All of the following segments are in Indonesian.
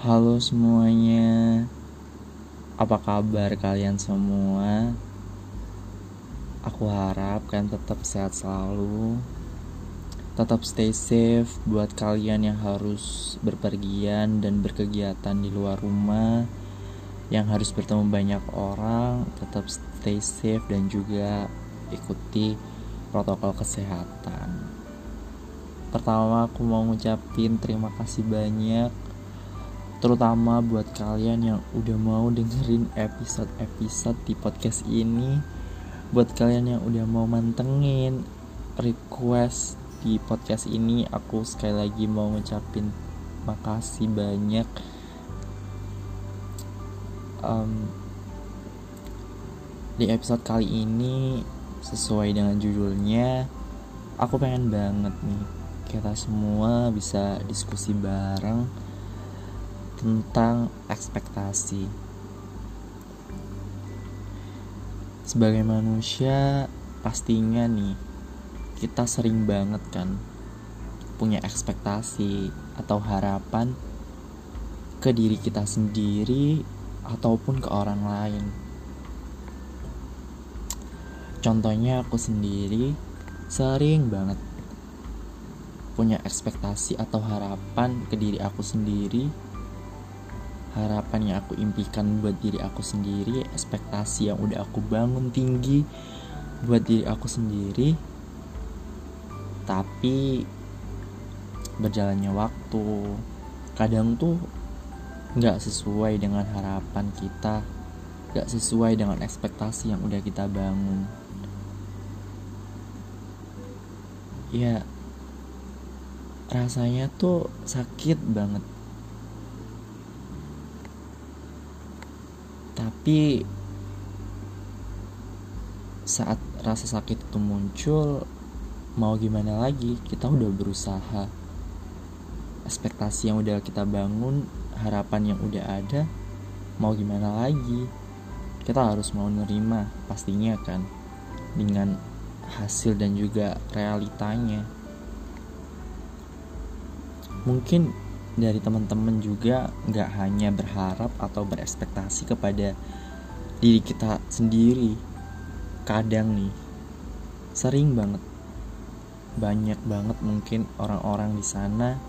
Halo semuanya, apa kabar kalian semua? Aku harap kalian tetap sehat selalu, tetap stay safe buat kalian yang harus berpergian dan berkegiatan di luar rumah, yang harus bertemu banyak orang, tetap stay safe dan juga ikuti protokol kesehatan. Pertama aku mau ngucapin terima kasih banyak terutama buat kalian yang udah mau dengerin episode-episode di podcast ini buat kalian yang udah mau mantengin request di podcast ini aku sekali lagi mau ngucapin makasih banyak um, di episode kali ini sesuai dengan judulnya aku pengen banget nih kita semua bisa diskusi bareng tentang ekspektasi. Sebagai manusia, pastinya nih kita sering banget kan punya ekspektasi atau harapan ke diri kita sendiri ataupun ke orang lain. Contohnya aku sendiri sering banget punya ekspektasi atau harapan ke diri aku sendiri. Harapan yang aku impikan buat diri aku sendiri ekspektasi yang udah aku bangun tinggi buat diri aku sendiri. Tapi berjalannya waktu kadang tuh nggak sesuai dengan harapan kita nggak sesuai dengan ekspektasi yang udah kita bangun ya rasanya tuh sakit banget. Tapi saat rasa sakit itu muncul mau gimana lagi? Kita udah berusaha. Ekspektasi yang udah kita bangun harapan yang udah ada mau gimana lagi? Kita harus mau nerima pastinya kan dengan hasil dan juga realitanya. Mungkin dari teman-teman juga nggak hanya berharap atau berekspektasi kepada diri kita sendiri kadang nih sering banget banyak banget mungkin orang-orang di sana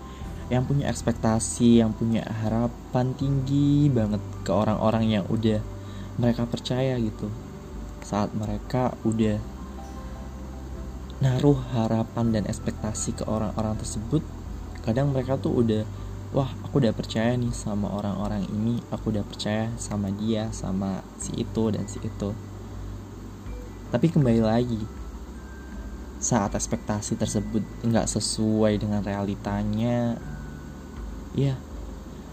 yang punya ekspektasi yang punya harapan tinggi banget ke orang-orang yang udah mereka percaya gitu. Saat mereka udah naruh harapan dan ekspektasi ke orang-orang tersebut kadang mereka tuh udah wah aku udah percaya nih sama orang-orang ini aku udah percaya sama dia sama si itu dan si itu. Tapi kembali lagi saat ekspektasi tersebut nggak sesuai dengan realitanya ya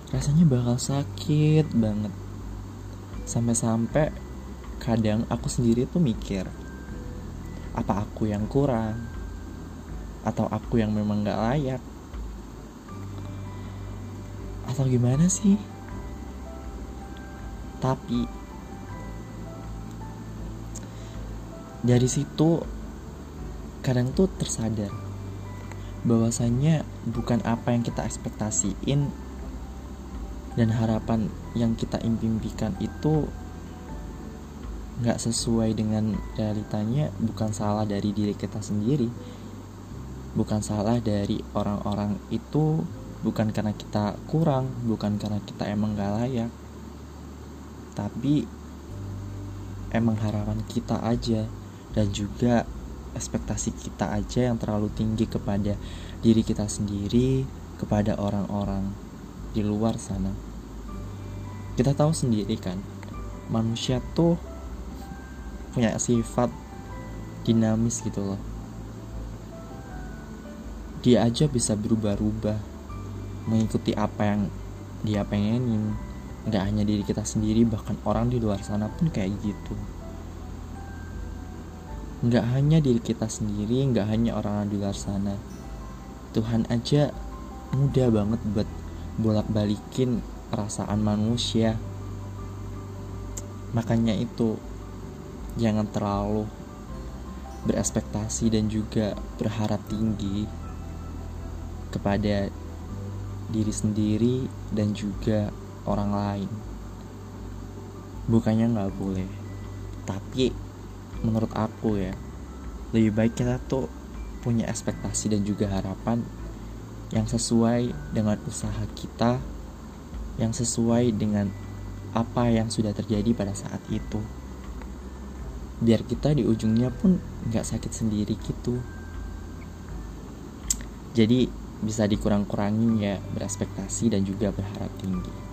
rasanya bakal sakit banget. Sampai-sampai kadang aku sendiri tuh mikir apa aku yang kurang? Atau aku yang memang gak layak? Atau gimana sih? Tapi dari situ kadang tuh tersadar bahwasannya bukan apa yang kita ekspektasiin dan harapan yang kita impikan itu nggak sesuai dengan realitanya bukan salah dari diri kita sendiri. Bukan salah dari orang-orang itu bukan karena kita kurang bukan karena kita emang gak layak. Tapi emang harapan kita aja dan juga ekspektasi kita aja yang terlalu tinggi kepada diri kita sendiri kepada orang-orang di luar sana. Kita tahu sendiri kan manusia tuh punya sifat dinamis gitu loh. Dia aja bisa berubah-ubah mengikuti apa yang dia pengenin. Nggak hanya diri kita sendiri bahkan orang di luar sana pun kayak gitu. Nggak hanya diri kita sendiri nggak hanya orang di luar sana. Tuhan aja mudah banget buat bolak-balikin perasaan manusia. Makanya itu jangan terlalu berespektasi dan juga berharap tinggi kepada diri sendiri dan juga orang lain. Bukannya nggak boleh, tapi menurut aku ya lebih baik kita tuh punya ekspektasi dan juga harapan yang sesuai dengan usaha kita, yang sesuai dengan apa yang sudah terjadi pada saat itu. Biar kita di ujungnya pun nggak sakit sendiri gitu. Jadi bisa dikurang-kurangin ya berespektasi dan juga berharap tinggi.